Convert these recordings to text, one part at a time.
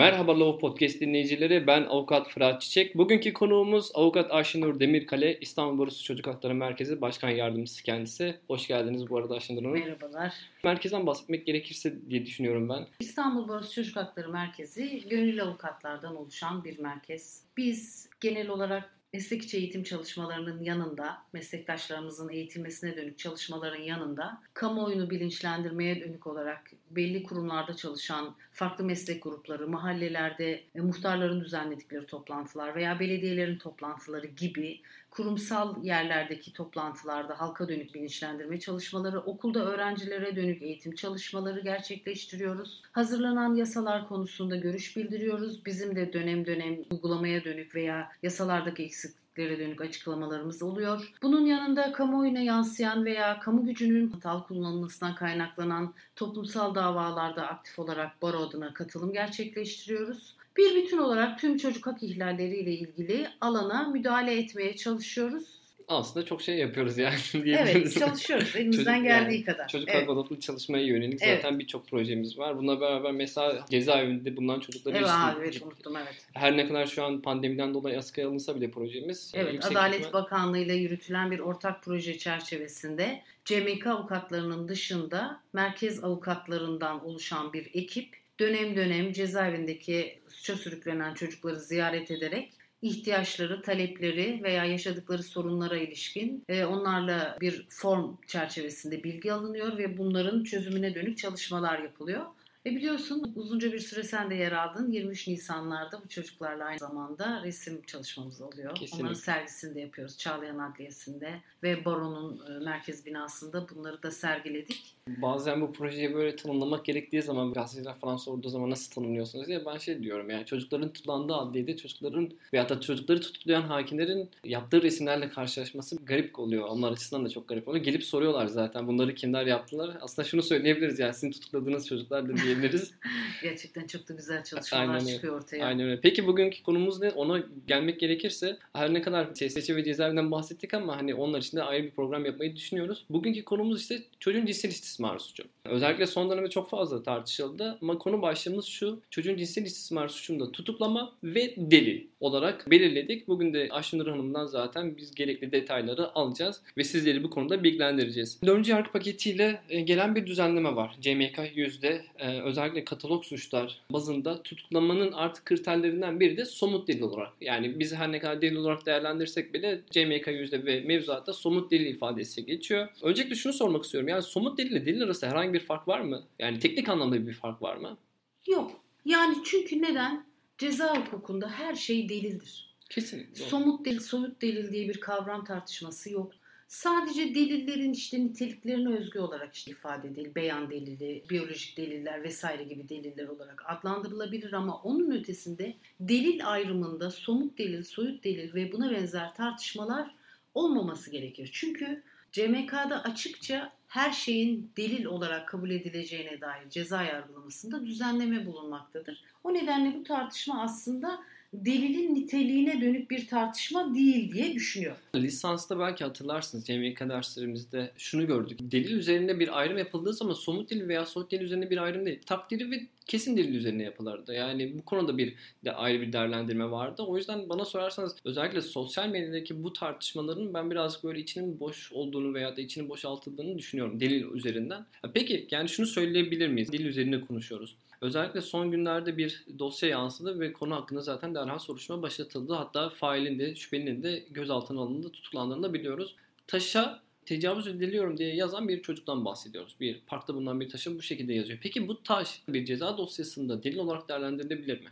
Merhaba Law Podcast dinleyicileri. Ben avukat Fırat Çiçek. Bugünkü konuğumuz avukat Ayşenur Demirkale, İstanbul Barosu Çocuk Hakları Merkezi Başkan Yardımcısı kendisi. Hoş geldiniz bu arada Ayşenur Hanım. Merhabalar. Merkezden bahsetmek gerekirse diye düşünüyorum ben. İstanbul Barosu Çocuk Hakları Merkezi gönüllü avukatlardan oluşan bir merkez. Biz genel olarak meslek içi eğitim çalışmalarının yanında, meslektaşlarımızın eğitilmesine dönük çalışmaların yanında kamuoyunu bilinçlendirmeye dönük olarak belli kurumlarda çalışan farklı meslek grupları, mahallelerde e, muhtarların düzenledikleri toplantılar veya belediyelerin toplantıları gibi kurumsal yerlerdeki toplantılarda halka dönük bilinçlendirme çalışmaları, okulda öğrencilere dönük eğitim çalışmaları gerçekleştiriyoruz. Hazırlanan yasalar konusunda görüş bildiriyoruz. Bizim de dönem dönem uygulamaya dönük veya yasalardaki eksikliklere dönük açıklamalarımız oluyor. Bunun yanında kamuoyuna yansıyan veya kamu gücünün hatalı kullanılmasından kaynaklanan toplumsal davalarda aktif olarak baro adına katılım gerçekleştiriyoruz. Bir bütün olarak tüm çocuk hak ihlalleriyle ilgili alana müdahale etmeye çalışıyoruz. Aslında çok şey yapıyoruz yani. Evet çalışıyoruz elimizden Çocuk- geldiği yani kadar. Çocuk evet. odaklı çalışmaya yönelik Evet. zaten birçok projemiz var. Bununla beraber mesela cezaevinde bulunan çocukları Evet, abi, evet unuttum evet. her ne kadar şu an pandemiden dolayı askıya alınsa bile projemiz Evet, yüksek Adalet ihtimal- Bakanlığı ile yürütülen bir ortak proje çerçevesinde CMK avukatlarının dışında merkez avukatlarından oluşan bir ekip dönem dönem cezaevindeki suça sürüklenen çocukları ziyaret ederek ihtiyaçları, talepleri veya yaşadıkları sorunlara ilişkin e, onlarla bir form çerçevesinde bilgi alınıyor ve bunların çözümüne dönük çalışmalar yapılıyor. E biliyorsun uzunca bir süre sen de yer aldın. 23 Nisanlarda bu çocuklarla aynı zamanda resim çalışmamız oluyor. Kesinlikle. Onların sergisini de yapıyoruz. Çağlayan Adliyesi'nde ve Baro'nun e, merkez binasında bunları da sergiledik. Bazen bu projeyi böyle tanımlamak gerektiği zaman gazeteciler falan sorduğu zaman nasıl tanımlıyorsunuz diye ben şey diyorum yani çocukların tutuklandığı adliyede çocukların veyahut da çocukları tutuklayan hakimlerin yaptığı resimlerle karşılaşması garip oluyor. Onlar açısından da çok garip oluyor. Gelip soruyorlar zaten bunları kimler yaptılar. Aslında şunu söyleyebiliriz yani sizin tutukladığınız çocuklar da diyebiliriz. Gerçekten çok da güzel çalışmalar Aynen öyle. çıkıyor ortaya. Aynen öyle. Peki bugünkü konumuz ne? Ona gelmek gerekirse her ne kadar SSC ve cezaevinden bahsettik ama hani onlar için de ayrı bir program yapmayı düşünüyoruz. Bugünkü konumuz ise çocuğun cinsel istismar suçu. Özellikle son dönemde çok fazla tartışıldı ama konu başlığımız şu. Çocuğun cinsel istismar suçunda tutuklama ve delil olarak belirledik. Bugün de Ayşenur Hanım'dan zaten biz gerekli detayları alacağız ve sizleri bu konuda bilgilendireceğiz. Dördüncü yargı paketiyle e, gelen bir düzenleme var. CMK yüzde e, özellikle katalog suçlar bazında tutuklamanın artık kriterlerinden biri de somut delil olarak. Yani biz her ne kadar delil olarak değerlendirsek bile CMK yüzde ve mevzuatta somut delil ifadesi geçiyor. Öncelikle şunu sormak istiyorum. Yani somut delil ile delil arasında herhangi bir fark var mı? Yani teknik anlamda bir fark var mı? Yok. Yani çünkü neden? Ceza hukukunda her şey delildir. Kesinlikle. Somut delil, soyut delil diye bir kavram tartışması yok. Sadece delillerin işte niteliklerine özgü olarak işte ifade edil, beyan delili, biyolojik deliller vesaire gibi deliller olarak adlandırılabilir ama onun ötesinde delil ayrımında somut delil, soyut delil ve buna benzer tartışmalar olmaması gerekir. Çünkü CMK'da açıkça her şeyin delil olarak kabul edileceğine dair ceza yargılamasında düzenleme bulunmaktadır. O nedenle bu tartışma aslında delilin niteliğine dönük bir tartışma değil diye düşünüyorum. Lisansta belki hatırlarsınız CMK derslerimizde şunu gördük. Delil üzerinde bir ayrım yapıldığı zaman somut delil veya soyut delil üzerinde bir ayrım değil. Takdiri ve kesin delil üzerine yapılırdı. Yani bu konuda bir de ayrı bir değerlendirme vardı. O yüzden bana sorarsanız özellikle sosyal medyadaki bu tartışmaların ben birazcık böyle içinin boş olduğunu veya da içinin boşaltıldığını düşünüyorum delil üzerinden. Peki yani şunu söyleyebilir miyiz? Delil üzerine konuşuyoruz. Özellikle son günlerde bir dosya yansıdı ve konu hakkında zaten derhal soruşturma başlatıldı. Hatta failin de şüphelinin de gözaltına alındı, tutuklandığını da biliyoruz. Taşa tecavüz ediliyorum diye yazan bir çocuktan bahsediyoruz. Bir parkta bulunan bir taşı bu şekilde yazıyor. Peki bu taş bir ceza dosyasında delil olarak değerlendirilebilir mi?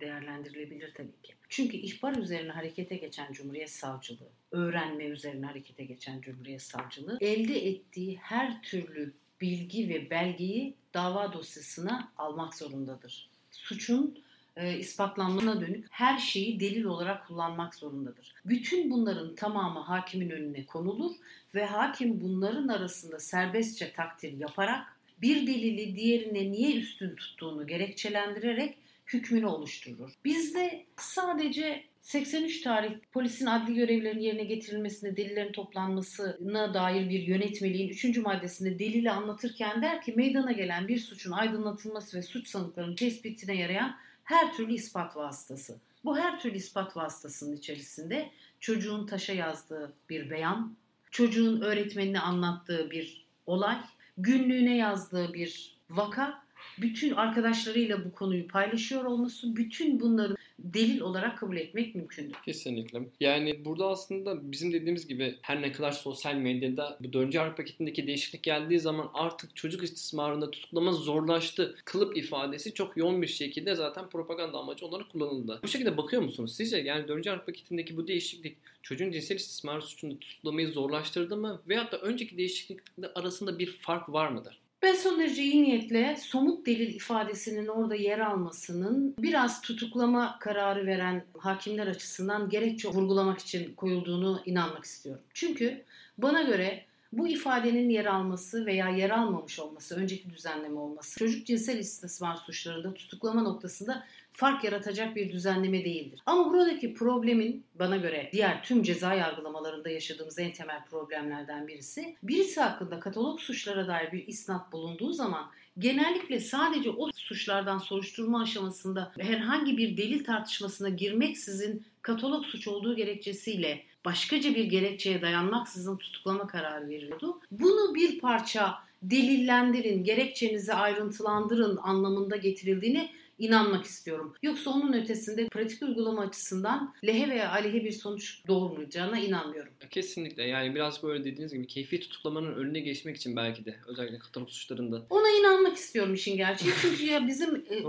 Değerlendirilebilir tabii ki. Çünkü ihbar üzerine harekete geçen Cumhuriyet Savcılığı, öğrenme üzerine harekete geçen Cumhuriyet Savcılığı elde ettiği her türlü bilgi ve belgeyi dava dosyasına almak zorundadır. Suçun e, ispatlanmasına dönük her şeyi delil olarak kullanmak zorundadır. Bütün bunların tamamı hakimin önüne konulur ve hakim bunların arasında serbestçe takdir yaparak bir delili diğerine niye üstün tuttuğunu gerekçelendirerek hükmünü oluşturur. Bizde sadece 83 tarih polisin adli görevlerinin yerine getirilmesine, delillerin toplanmasına dair bir yönetmeliğin 3. maddesinde delili anlatırken der ki meydana gelen bir suçun aydınlatılması ve suç sanıklarının tespitine yarayan her türlü ispat vasıtası. Bu her türlü ispat vasıtasının içerisinde çocuğun taşa yazdığı bir beyan, çocuğun öğretmenine anlattığı bir olay, günlüğüne yazdığı bir vaka, bütün arkadaşlarıyla bu konuyu paylaşıyor olması, bütün bunların delil olarak kabul etmek mümkündür. Kesinlikle. Yani burada aslında bizim dediğimiz gibi her ne kadar sosyal medyada bu 4. harp paketindeki değişiklik geldiği zaman artık çocuk istismarında tutuklama zorlaştı. Kılıp ifadesi çok yoğun bir şekilde zaten propaganda amacı olarak kullanıldı. Bu şekilde bakıyor musunuz? Sizce yani 4. harp paketindeki bu değişiklik çocuğun cinsel istismarı suçunda tutuklamayı zorlaştırdı mı? Veyahut da önceki değişiklikle arasında bir fark var mıdır? Ben son derece iyi niyetle somut delil ifadesinin orada yer almasının biraz tutuklama kararı veren hakimler açısından gerekçe vurgulamak için koyulduğunu inanmak istiyorum. Çünkü bana göre bu ifadenin yer alması veya yer almamış olması, önceki düzenleme olması, çocuk cinsel istismar suçlarında tutuklama noktasında fark yaratacak bir düzenleme değildir. Ama buradaki problemin bana göre diğer tüm ceza yargılamalarında yaşadığımız en temel problemlerden birisi, birisi hakkında katalog suçlara dair bir isnat bulunduğu zaman genellikle sadece o suçlardan soruşturma aşamasında herhangi bir delil tartışmasına girmeksizin katalog suç olduğu gerekçesiyle başkaca bir gerekçeye dayanmaksızın tutuklama kararı veriliyordu. Bunu bir parça delillendirin, gerekçenizi ayrıntılandırın anlamında getirildiğini inanmak istiyorum. Yoksa onun ötesinde pratik uygulama açısından lehe veya aleyhe bir sonuç doğurmayacağına inanmıyorum. Kesinlikle yani biraz böyle dediğiniz gibi keyfi tutuklamanın önüne geçmek için belki de özellikle katalog suçlarında. Ona inanmak istiyorum işin gerçeği. Çünkü ya bizim e,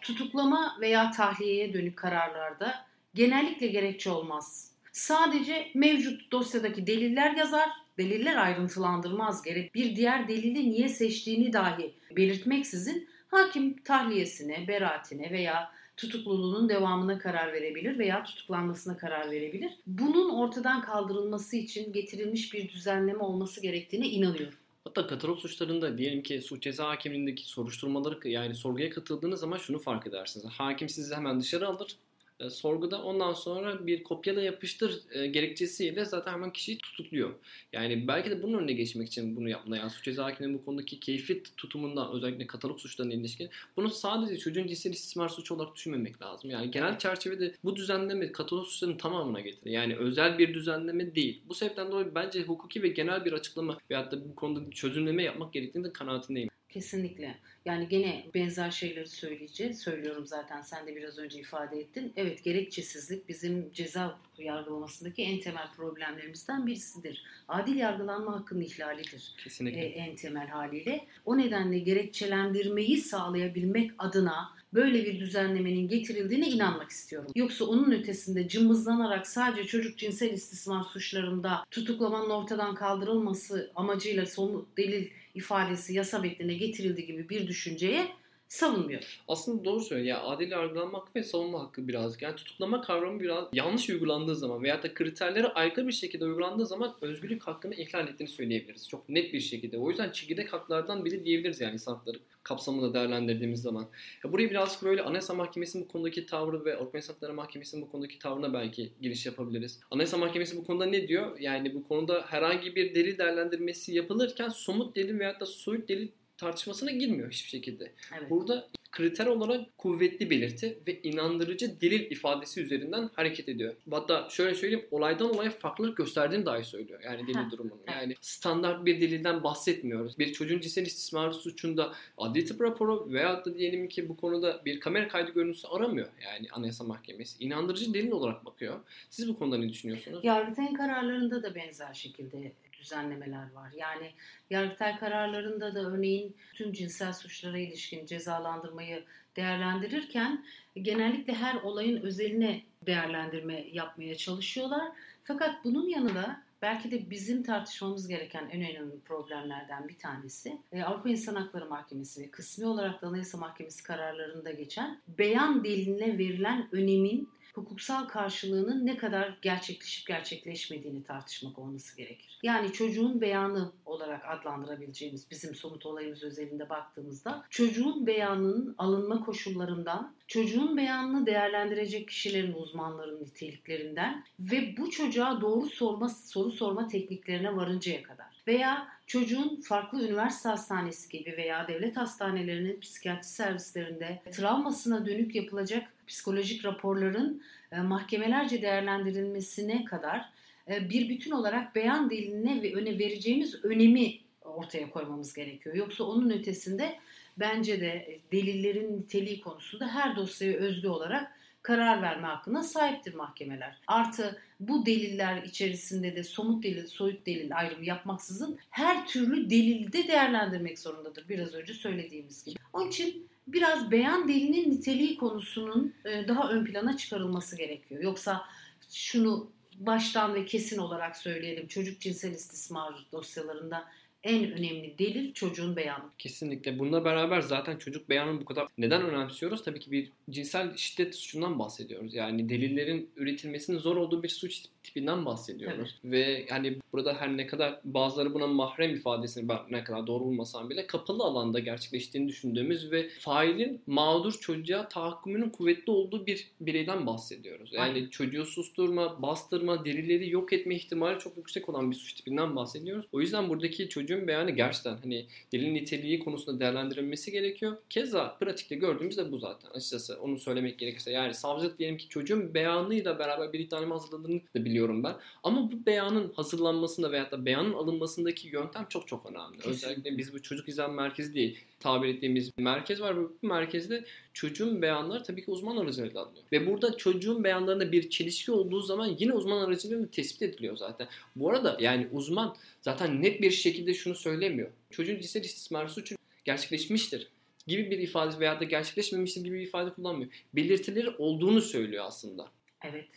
tutuklama veya tahliyeye dönük kararlarda genellikle gerekçe olmaz. Sadece mevcut dosyadaki deliller yazar, deliller ayrıntılandırmaz gerek. Bir diğer delili niye seçtiğini dahi belirtmeksizin Hakim tahliyesine, beraatine veya tutukluluğunun devamına karar verebilir veya tutuklanmasına karar verebilir. Bunun ortadan kaldırılması için getirilmiş bir düzenleme olması gerektiğine inanıyorum. Hatta katalog suçlarında diyelim ki suç ceza hakimliğindeki soruşturmaları yani sorguya katıldığınız zaman şunu fark edersiniz. Hakim sizi hemen dışarı alır e, sorguda ondan sonra bir kopyala yapıştır e, gerekçesiyle zaten hemen kişiyi tutukluyor. Yani belki de bunun önüne geçmek için bunu yapmalı. Yani suç ceza hakiminin bu konudaki keyfi tutumundan özellikle katalog suçlarına ilişkin bunu sadece çocuğun cinsel istismar suçu olarak düşünmemek lazım. Yani genel çerçevede bu düzenleme katalog suçlarının tamamına getirir. Yani özel bir düzenleme değil. Bu sebepten dolayı bence hukuki ve genel bir açıklama veyahut da bu konuda çözümleme yapmak gerektiğini de kanaatindeyim. Kesinlikle. Yani gene benzer şeyleri söyleyeceğiz. Söylüyorum zaten sen de biraz önce ifade ettin. Evet gerekçesizlik bizim ceza yargılamasındaki en temel problemlerimizden birisidir. Adil yargılanma hakkının ihlalidir. Kesinlikle. Ee, en temel haliyle. O nedenle gerekçelendirmeyi sağlayabilmek adına böyle bir düzenlemenin getirildiğine inanmak istiyorum. Yoksa onun ötesinde cımbızlanarak sadece çocuk cinsel istismar suçlarında tutuklamanın ortadan kaldırılması amacıyla somut delil ifadesi yasa metnine getirildiği gibi bir düşünceye savunmuyor. Aslında doğru söylüyor. Ya adil yargılanmak ve savunma hakkı birazcık. Yani tutuklama kavramı biraz yanlış uygulandığı zaman veya da kriterlere aykırı bir şekilde uygulandığı zaman özgürlük hakkını ihlal ettiğini söyleyebiliriz. Çok net bir şekilde. O yüzden çekirdek haklardan biri diyebiliriz yani insan hakları kapsamında değerlendirdiğimiz zaman. Ya burayı birazcık böyle Anayasa Mahkemesi'nin bu konudaki tavrı ve Avrupa İnsan Hakları Mahkemesi'nin bu konudaki tavrına belki giriş yapabiliriz. Anayasa Mahkemesi bu konuda ne diyor? Yani bu konuda herhangi bir delil değerlendirmesi yapılırken somut delil veyahut da soyut delil tartışmasına girmiyor hiçbir şekilde. Evet. Burada kriter olarak kuvvetli belirti ve inandırıcı delil ifadesi üzerinden hareket ediyor. Hatta şöyle söyleyeyim olaydan olaya farklılık gösterdiğini dahi söylüyor. Yani delil durumunun. Yani standart bir delilden bahsetmiyoruz. Bir çocuğun cinsel istismarı suçunda adli tıp raporu veya da diyelim ki bu konuda bir kamera kaydı görüntüsü aramıyor. Yani Anayasa Mahkemesi. inandırıcı delil olarak bakıyor. Siz bu konuda ne düşünüyorsunuz? Yargıtay'ın kararlarında da benzer şekilde düzenlemeler var. Yani Yargıtay kararlarında da örneğin tüm cinsel suçlara ilişkin cezalandırmayı değerlendirirken genellikle her olayın özeline değerlendirme yapmaya çalışıyorlar. Fakat bunun yanında belki de bizim tartışmamız gereken en önemli problemlerden bir tanesi e, Avrupa İnsan Hakları Mahkemesi ve kısmi olarak da Anayasa Mahkemesi kararlarında geçen beyan diline verilen önemin hukuksal karşılığının ne kadar gerçekleşip gerçekleşmediğini tartışmak olması gerekir. Yani çocuğun beyanı olarak adlandırabileceğimiz bizim somut olayımız özelinde baktığımızda çocuğun beyanının alınma koşullarından çocuğun beyanını değerlendirecek kişilerin uzmanların niteliklerinden ve bu çocuğa doğru sorma soru sorma tekniklerine varıncaya kadar veya çocuğun farklı üniversite hastanesi gibi veya devlet hastanelerinin psikiyatri servislerinde travmasına dönük yapılacak psikolojik raporların e, mahkemelerce değerlendirilmesine kadar e, bir bütün olarak beyan diline ve öne vereceğimiz önemi ortaya koymamız gerekiyor. Yoksa onun ötesinde bence de delillerin niteliği konusunda her dosyaya özgü olarak karar verme hakkına sahiptir mahkemeler. Artı bu deliller içerisinde de somut delil, soyut delil ayrımı yapmaksızın her türlü delili de değerlendirmek zorundadır. Biraz önce söylediğimiz gibi. Onun için biraz beyan delinin niteliği konusunun e, daha ön plana çıkarılması gerekiyor. Yoksa şunu baştan ve kesin olarak söyleyelim. Çocuk cinsel istismar dosyalarında en önemli delil çocuğun beyanı. Kesinlikle. Bununla beraber zaten çocuk beyanını bu kadar neden önemsiyoruz? Tabii ki bir cinsel şiddet suçundan bahsediyoruz. Yani delillerin üretilmesinin zor olduğu bir suç tipinden bahsediyoruz. Tabii. Ve hani burada her ne kadar bazıları buna mahrem ifadesini ne kadar doğru bulmasam bile kapalı alanda gerçekleştiğini düşündüğümüz ve failin mağdur çocuğa tahakkümünün kuvvetli olduğu bir bireyden bahsediyoruz. Yani Aynen. çocuğu susturma, bastırma, delilleri yok etme ihtimali çok yüksek olan bir suç tipinden bahsediyoruz. O yüzden buradaki çocuğun beyanı gerçekten hani delil niteliği konusunda değerlendirilmesi gerekiyor. Keza pratikte gördüğümüz de bu zaten açıkçası onu söylemek gerekirse. Yani savcılık diyelim ki çocuğun beyanıyla beraber bir iddianame hazırladığını da biliyorum ben. Ama bu beyanın hazırlanmasında veyahut da beyanın alınmasındaki yöntem çok çok önemli. Kesinlikle. Özellikle biz bu çocuk izlem merkezi değil tabir ettiğimiz bir merkez var. Bu merkezde çocuğun beyanları tabii ki uzman aracılığıyla alınıyor. Ve burada çocuğun beyanlarında bir çelişki olduğu zaman yine uzman aracılığıyla tespit ediliyor zaten. Bu arada yani uzman zaten net bir şekilde şunu söylemiyor. Çocuğun cinsel istismar suçu gerçekleşmiştir gibi bir ifade veya da gerçekleşmemiştir gibi bir ifade kullanmıyor. Belirtileri olduğunu söylüyor aslında. Evet.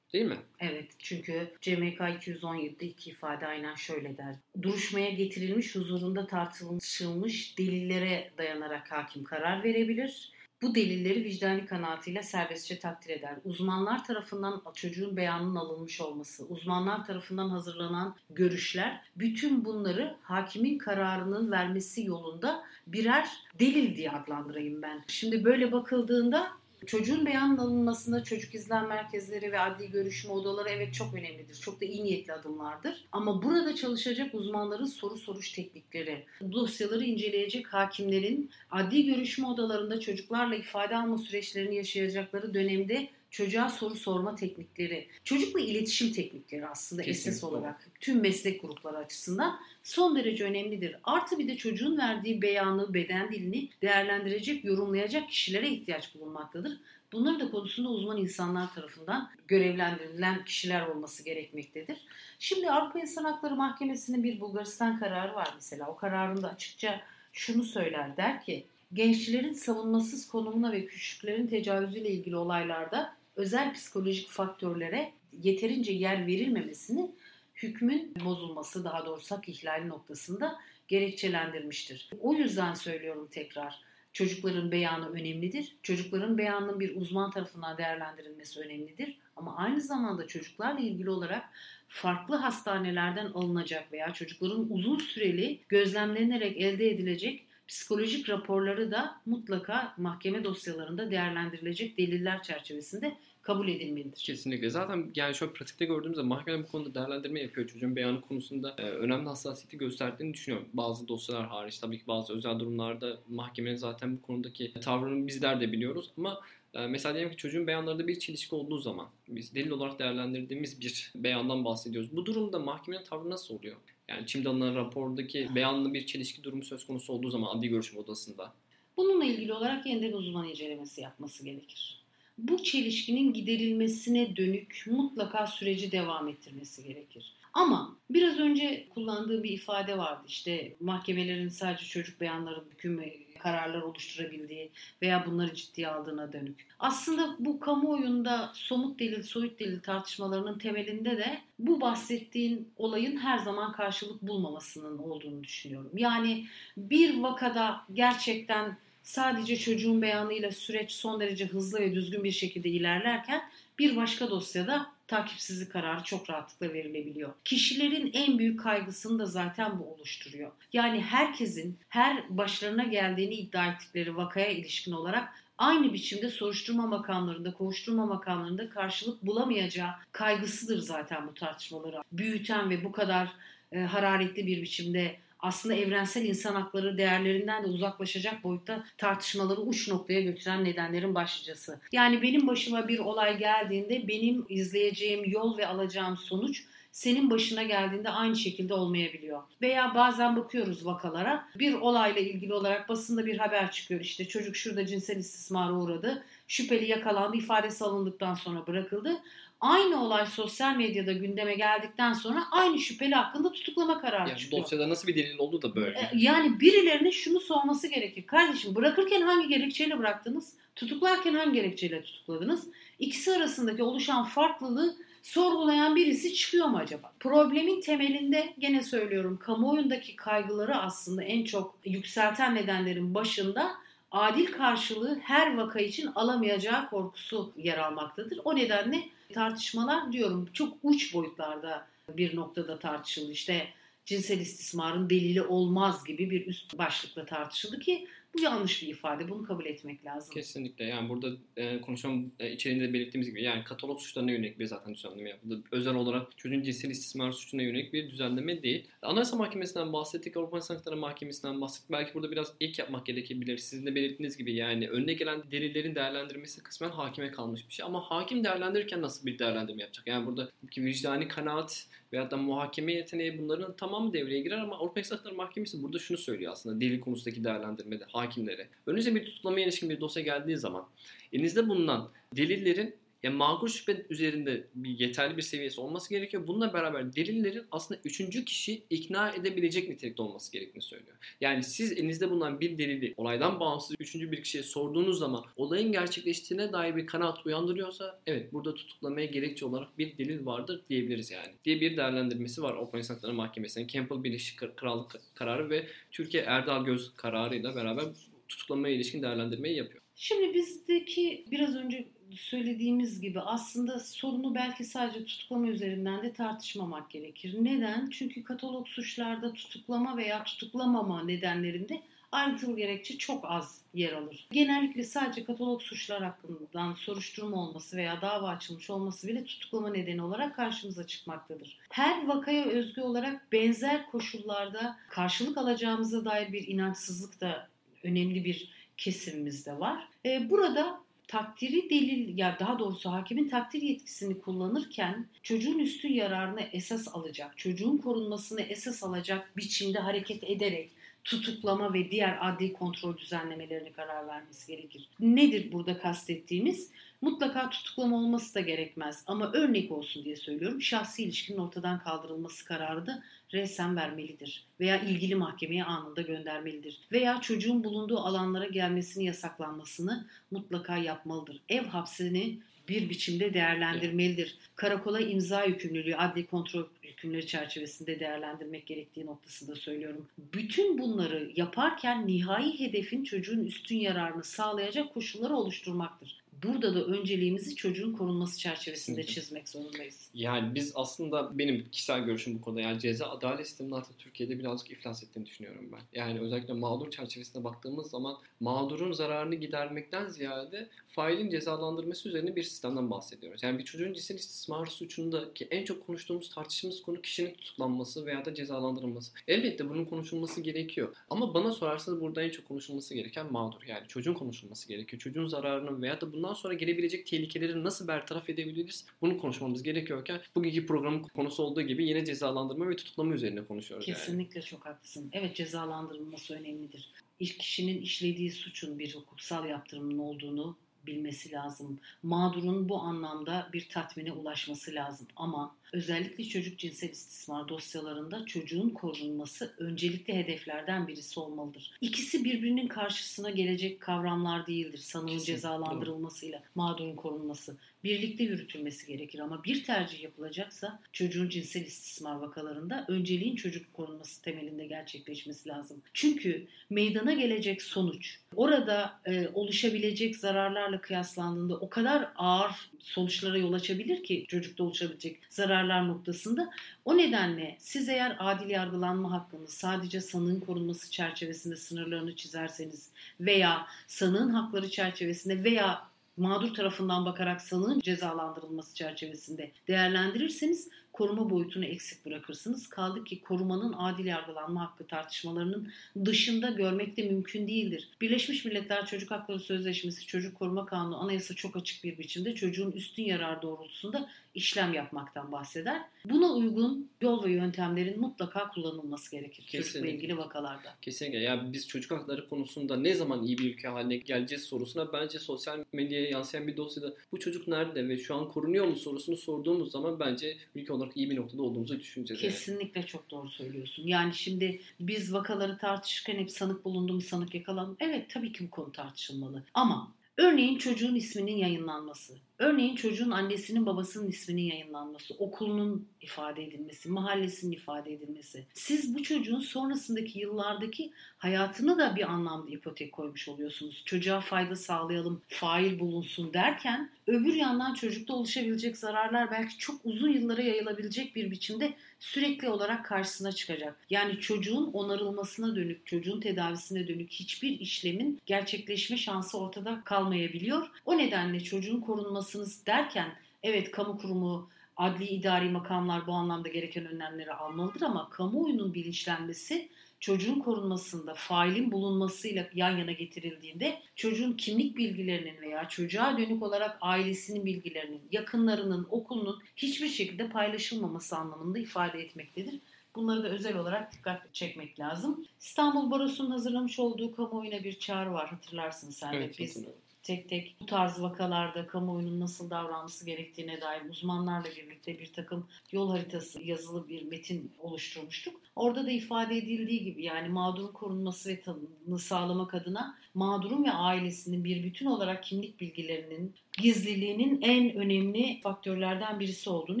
Değil mi? Evet çünkü CMK 217'de iki ifade aynen şöyle der. Duruşmaya getirilmiş huzurunda tartışılmış delillere dayanarak hakim karar verebilir. Bu delilleri vicdani kanaatiyle serbestçe takdir eder. Uzmanlar tarafından çocuğun beyanının alınmış olması, uzmanlar tarafından hazırlanan görüşler, bütün bunları hakimin kararının vermesi yolunda birer delil diye adlandırayım ben. Şimdi böyle bakıldığında Çocuğun beyanın alınmasında çocuk izlem merkezleri ve adli görüşme odaları evet çok önemlidir. Çok da iyi niyetli adımlardır. Ama burada çalışacak uzmanların soru soruş teknikleri, dosyaları inceleyecek hakimlerin adli görüşme odalarında çocuklarla ifade alma süreçlerini yaşayacakları dönemde çocuğa soru sorma teknikleri, çocukla iletişim teknikleri aslında Kesinlikle. esas olarak tüm meslek grupları açısından son derece önemlidir. Artı bir de çocuğun verdiği beyanı, beden dilini değerlendirecek, yorumlayacak kişilere ihtiyaç bulunmaktadır. Bunların da konusunda uzman insanlar tarafından görevlendirilen kişiler olması gerekmektedir. Şimdi Avrupa İnsan Hakları Mahkemesi'nin bir Bulgaristan kararı var mesela. O kararında açıkça şunu söyler der ki gençlerin savunmasız konumuna ve küçüklerin tecavüzüyle ilgili olaylarda özel psikolojik faktörlere yeterince yer verilmemesini hükmün bozulması daha doğrusu hak ihlali noktasında gerekçelendirmiştir. O yüzden söylüyorum tekrar çocukların beyanı önemlidir. Çocukların beyanının bir uzman tarafından değerlendirilmesi önemlidir. Ama aynı zamanda çocuklarla ilgili olarak farklı hastanelerden alınacak veya çocukların uzun süreli gözlemlenerek elde edilecek psikolojik raporları da mutlaka mahkeme dosyalarında değerlendirilecek deliller çerçevesinde kabul edilmelidir. Kesinlikle. Zaten yani şöyle pratikte gördüğümüzde mahkeme bu konuda değerlendirme yapıyor. Çocuğun beyanı konusunda e, önemli hassasiyeti gösterdiğini düşünüyorum. Bazı dosyalar hariç tabii ki bazı özel durumlarda mahkemenin zaten bu konudaki tavrını bizler de biliyoruz ama e, Mesela diyelim ki çocuğun beyanlarında bir çelişki olduğu zaman biz delil olarak değerlendirdiğimiz bir beyandan bahsediyoruz. Bu durumda mahkemenin tavrı nasıl oluyor? Yani şimdi alınan rapordaki beyanlı bir çelişki durumu söz konusu olduğu zaman adli görüşme odasında. Bununla ilgili olarak yeniden uzman incelemesi yapması gerekir. Bu çelişkinin giderilmesine dönük mutlaka süreci devam ettirmesi gerekir. Ama biraz önce kullandığı bir ifade vardı işte mahkemelerin sadece çocuk beyanları hüküm kararlar oluşturabildiği veya bunları ciddiye aldığına dönük. Aslında bu kamuoyunda somut delil, soyut delil tartışmalarının temelinde de bu bahsettiğin olayın her zaman karşılık bulmamasının olduğunu düşünüyorum. Yani bir vakada gerçekten sadece çocuğun beyanıyla süreç son derece hızlı ve düzgün bir şekilde ilerlerken bir başka dosyada takipsizlik kararı çok rahatlıkla verilebiliyor. Kişilerin en büyük kaygısını da zaten bu oluşturuyor. Yani herkesin her başlarına geldiğini iddia ettikleri vakaya ilişkin olarak aynı biçimde soruşturma makamlarında, kovuşturma makamlarında karşılık bulamayacağı kaygısıdır zaten bu tartışmaları büyüten ve bu kadar e, hararetli bir biçimde aslında evrensel insan hakları değerlerinden de uzaklaşacak boyutta tartışmaları uç noktaya götüren nedenlerin başlıcası. Yani benim başıma bir olay geldiğinde benim izleyeceğim yol ve alacağım sonuç senin başına geldiğinde aynı şekilde olmayabiliyor. Veya bazen bakıyoruz vakalara bir olayla ilgili olarak basında bir haber çıkıyor. İşte çocuk şurada cinsel istismara uğradı. Şüpheli yakalandı, ifadesi alındıktan sonra bırakıldı. Aynı olay sosyal medyada gündeme geldikten sonra aynı şüpheli hakkında tutuklama kararı yani çıkıyor. Dosyada nasıl bir delil olduğu da böyle. E, yani birilerinin şunu sorması gerekir. Kardeşim bırakırken hangi gerekçeyle bıraktınız? Tutuklarken hangi gerekçeyle tutukladınız? İkisi arasındaki oluşan farklılığı sorgulayan birisi çıkıyor mu acaba? Problemin temelinde gene söylüyorum kamuoyundaki kaygıları aslında en çok yükselten nedenlerin başında adil karşılığı her vaka için alamayacağı korkusu yer almaktadır. O nedenle tartışmalar diyorum çok uç boyutlarda bir noktada tartışıldı. İşte cinsel istismarın delili olmaz gibi bir üst başlıkla tartışıldı ki bu yanlış bir ifade. Bunu kabul etmek lazım. Kesinlikle. Yani burada e, konuşmanın e, içeriğinde belirttiğimiz gibi yani katalog suçlarına yönelik bir zaten düzenleme yapıldı. Özel olarak çocuğun cinsel istismar suçuna yönelik bir düzenleme değil. Anayasa Mahkemesi'nden bahsettik, Avrupa İnsan Hakları Mahkemesi'nden bahsettik. Belki burada biraz ilk yapmak gerekebilir. Sizin de belirttiğiniz gibi yani önüne gelen delillerin değerlendirmesi kısmen hakime kalmış bir şey. Ama hakim değerlendirirken nasıl bir değerlendirme yapacak? Yani burada vicdani kanaat veyahut da muhakeme yeteneği bunların tamamı devreye girer ama Avrupa İnsan Hakları Mahkemesi burada şunu söylüyor aslında delil konusundaki değerlendirmede hakimlere. Önünüze bir tutuklamaya ilişkin bir dosya geldiği zaman elinizde bulunan delillerin yani makul şüphe üzerinde bir yeterli bir seviyesi olması gerekiyor. Bununla beraber delillerin aslında üçüncü kişi ikna edebilecek nitelikte olması gerektiğini söylüyor. Yani siz elinizde bulunan bir delili olaydan bağımsız üçüncü bir kişiye sorduğunuz zaman olayın gerçekleştiğine dair bir kanaat uyandırıyorsa evet burada tutuklamaya gerekçe olarak bir delil vardır diyebiliriz yani. Diye bir değerlendirmesi var Avrupa İnsan Hakları Mahkemesi'nin Campbell Birleşik Krallık kararı ve Türkiye Erdal Göz kararıyla beraber tutuklamaya ilişkin değerlendirmeyi yapıyor. Şimdi bizdeki biraz önce söylediğimiz gibi aslında sorunu belki sadece tutuklama üzerinden de tartışmamak gerekir. Neden? Çünkü katalog suçlarda tutuklama veya tutuklamama nedenlerinde ayrıntılı gerekçe çok az yer alır. Genellikle sadece katalog suçlar hakkından soruşturma olması veya dava açılmış olması bile tutuklama nedeni olarak karşımıza çıkmaktadır. Her vakaya özgü olarak benzer koşullarda karşılık alacağımıza dair bir inançsızlık da önemli bir kesimimizde var. Ee, burada takdiri delil ya daha doğrusu hakimin takdir yetkisini kullanırken çocuğun üstün yararını esas alacak, çocuğun korunmasını esas alacak biçimde hareket ederek tutuklama ve diğer adli kontrol düzenlemelerine karar vermesi gerekir. Nedir burada kastettiğimiz? Mutlaka tutuklama olması da gerekmez ama örnek olsun diye söylüyorum. Şahsi ilişkinin ortadan kaldırılması kararı da resen vermelidir veya ilgili mahkemeye anında göndermelidir veya çocuğun bulunduğu alanlara gelmesini yasaklanmasını mutlaka yapmalıdır. Ev hapsini bir biçimde değerlendirmelidir. Karakola imza yükümlülüğü, adli kontrol yükümlülüğü çerçevesinde değerlendirmek gerektiği noktasında söylüyorum. Bütün bunları yaparken nihai hedefin çocuğun üstün yararını sağlayacak koşulları oluşturmaktır burada da önceliğimizi çocuğun korunması çerçevesinde Kesinlikle. çizmek zorundayız. Yani biz aslında benim kişisel görüşüm bu konuda yani ceza adalet sisteminin artık Türkiye'de birazcık iflas ettiğini düşünüyorum ben. Yani özellikle mağdur çerçevesine baktığımız zaman mağdurun zararını gidermekten ziyade failin cezalandırması üzerine bir sistemden bahsediyoruz. Yani bir çocuğun cinsel istismar suçundaki en çok konuştuğumuz tartıştığımız konu kişinin tutuklanması veya da cezalandırılması. Elbette bunun konuşulması gerekiyor. Ama bana sorarsanız burada en çok konuşulması gereken mağdur. Yani çocuğun konuşulması gerekiyor. Çocuğun zararını veya da bundan sonra gelebilecek tehlikeleri nasıl bertaraf edebiliriz? Bunu konuşmamız gerekiyorken bugünkü programın konusu olduğu gibi yine cezalandırma ve tutuklama üzerine konuşuyoruz. Kesinlikle yani. çok haklısın. Evet cezalandırılması önemlidir. İlk kişinin işlediği suçun bir hukuksal yaptırımın olduğunu bilmesi lazım. Mağdurun bu anlamda bir tatmine ulaşması lazım. Ama özellikle çocuk cinsel istismar dosyalarında çocuğun korunması öncelikli hedeflerden birisi olmalıdır. İkisi birbirinin karşısına gelecek kavramlar değildir. Sanığın cezalandırılmasıyla mağdurun korunması. Birlikte yürütülmesi gerekir ama bir tercih yapılacaksa çocuğun cinsel istismar vakalarında önceliğin çocuk korunması temelinde gerçekleşmesi lazım. Çünkü meydana gelecek sonuç, orada e, oluşabilecek zararlarla kıyaslandığında o kadar ağır sonuçlara yol açabilir ki çocukta oluşabilecek zararlar noktasında. O nedenle siz eğer adil yargılanma hakkını sadece sanığın korunması çerçevesinde sınırlarını çizerseniz veya sanığın hakları çerçevesinde veya mağdur tarafından bakarak sanığın cezalandırılması çerçevesinde değerlendirirseniz koruma boyutunu eksik bırakırsınız. Kaldı ki korumanın adil yargılanma hakkı tartışmalarının dışında görmek de mümkün değildir. Birleşmiş Milletler Çocuk Hakları Sözleşmesi, Çocuk Koruma Kanunu, anayasa çok açık bir biçimde çocuğun üstün yarar doğrultusunda işlem yapmaktan bahseder. Buna uygun yol ve yöntemlerin mutlaka kullanılması gerekir Kesinlikle. çocukla ilgili vakalarda. Kesinlikle. Ya biz çocuk hakları konusunda ne zaman iyi bir ülke haline geleceğiz sorusuna bence sosyal medyaya yansıyan bir dosyada bu çocuk nerede ve şu an korunuyor mu sorusunu sorduğumuz zaman bence ülke olarak iyi bir noktada olduğumuzu düşüneceğiz. Kesinlikle yani. çok doğru söylüyorsun. Yani şimdi biz vakaları tartışırken hep sanık bulundu mu sanık yakalandı. Evet tabii ki bu konu tartışılmalı. Ama örneğin çocuğun isminin yayınlanması Örneğin çocuğun annesinin babasının isminin yayınlanması, okulunun ifade edilmesi, mahallesinin ifade edilmesi. Siz bu çocuğun sonrasındaki yıllardaki hayatını da bir anlamda ipotek koymuş oluyorsunuz. Çocuğa fayda sağlayalım, fail bulunsun derken öbür yandan çocukta oluşabilecek zararlar belki çok uzun yıllara yayılabilecek bir biçimde sürekli olarak karşısına çıkacak. Yani çocuğun onarılmasına dönük, çocuğun tedavisine dönük hiçbir işlemin gerçekleşme şansı ortada kalmayabiliyor. O nedenle çocuğun korunması almalısınız derken evet kamu kurumu, adli idari makamlar bu anlamda gereken önlemleri almalıdır ama kamuoyunun bilinçlenmesi çocuğun korunmasında failin bulunmasıyla yan yana getirildiğinde çocuğun kimlik bilgilerinin veya çocuğa dönük olarak ailesinin bilgilerinin, yakınlarının, okulunun hiçbir şekilde paylaşılmaması anlamında ifade etmektedir. Bunları da özel olarak dikkat çekmek lazım. İstanbul Barosu'nun hazırlamış olduğu kamuoyuna bir çağrı var hatırlarsın sen de. Evet, Biz tek tek bu tarz vakalarda kamuoyunun nasıl davranması gerektiğine dair uzmanlarla birlikte bir takım yol haritası yazılı bir metin oluşturmuştuk. Orada da ifade edildiği gibi yani mağdurun korunması ve tanımını sağlamak adına mağdurun ve ailesinin bir bütün olarak kimlik bilgilerinin gizliliğinin en önemli faktörlerden birisi olduğunu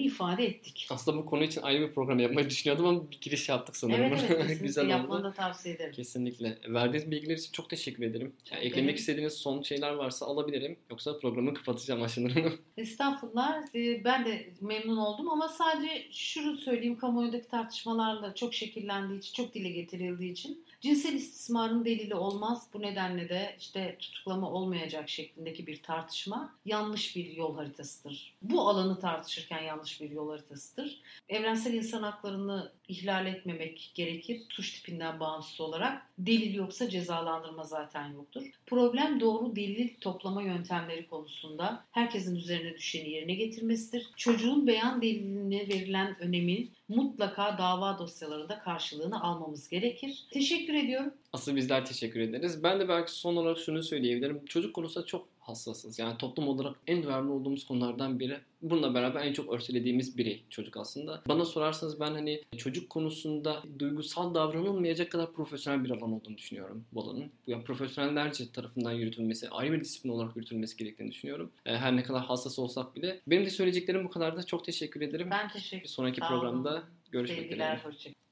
ifade ettik. Aslında bu konu için ayrı bir program yapmayı düşünüyordum ama bir giriş yaptık sanırım. Evet evet Güzel yapmanı da tavsiye ederim. Kesinlikle. Verdiğiniz bilgiler için çok teşekkür ederim. Yani eklemek evet. istediğiniz son şeyler varsa alabilirim. Yoksa programı kapatacağım aşırı. Estağfurullah. Ee, ben de memnun oldum ama sadece şunu söyleyeyim kamuoyundaki tartışmalarla çok şekillendiği için, çok dile getirildiği için Cinsel istismarın delili olmaz. Bu nedenle de işte tutuklama olmayacak şeklindeki bir tartışma yanlış bir yol haritasıdır. Bu alanı tartışırken yanlış bir yol haritasıdır. Evrensel insan haklarını ihlal etmemek gerekir. Suç tipinden bağımsız olarak. Delil yoksa cezalandırma zaten yoktur. Problem doğru delil toplama yöntemleri konusunda herkesin üzerine düşeni yerine getirmesidir. Çocuğun beyan deliline verilen önemin mutlaka dava dosyalarında karşılığını almamız gerekir. Teşekkür ediyorum. Asıl bizler teşekkür ederiz. Ben de belki son olarak şunu söyleyebilirim. Çocuk konusunda çok hassasız. Yani toplum olarak en duyarlı olduğumuz konulardan biri. Bununla beraber en çok örselediğimiz birey çocuk aslında. Bana sorarsanız ben hani çocuk konusunda duygusal davranılmayacak kadar profesyonel bir alan olduğunu düşünüyorum bu alanın. Yani profesyonellerce tarafından yürütülmesi, ayrı bir disiplin olarak yürütülmesi gerektiğini düşünüyorum. E, her ne kadar hassas olsak bile. Benim de söyleyeceklerim bu kadar da çok teşekkür ederim. Ben teşekkür ederim. Bir sonraki Sağ programda olun. görüşmek Sevgiler, üzere. Hoşçakalın.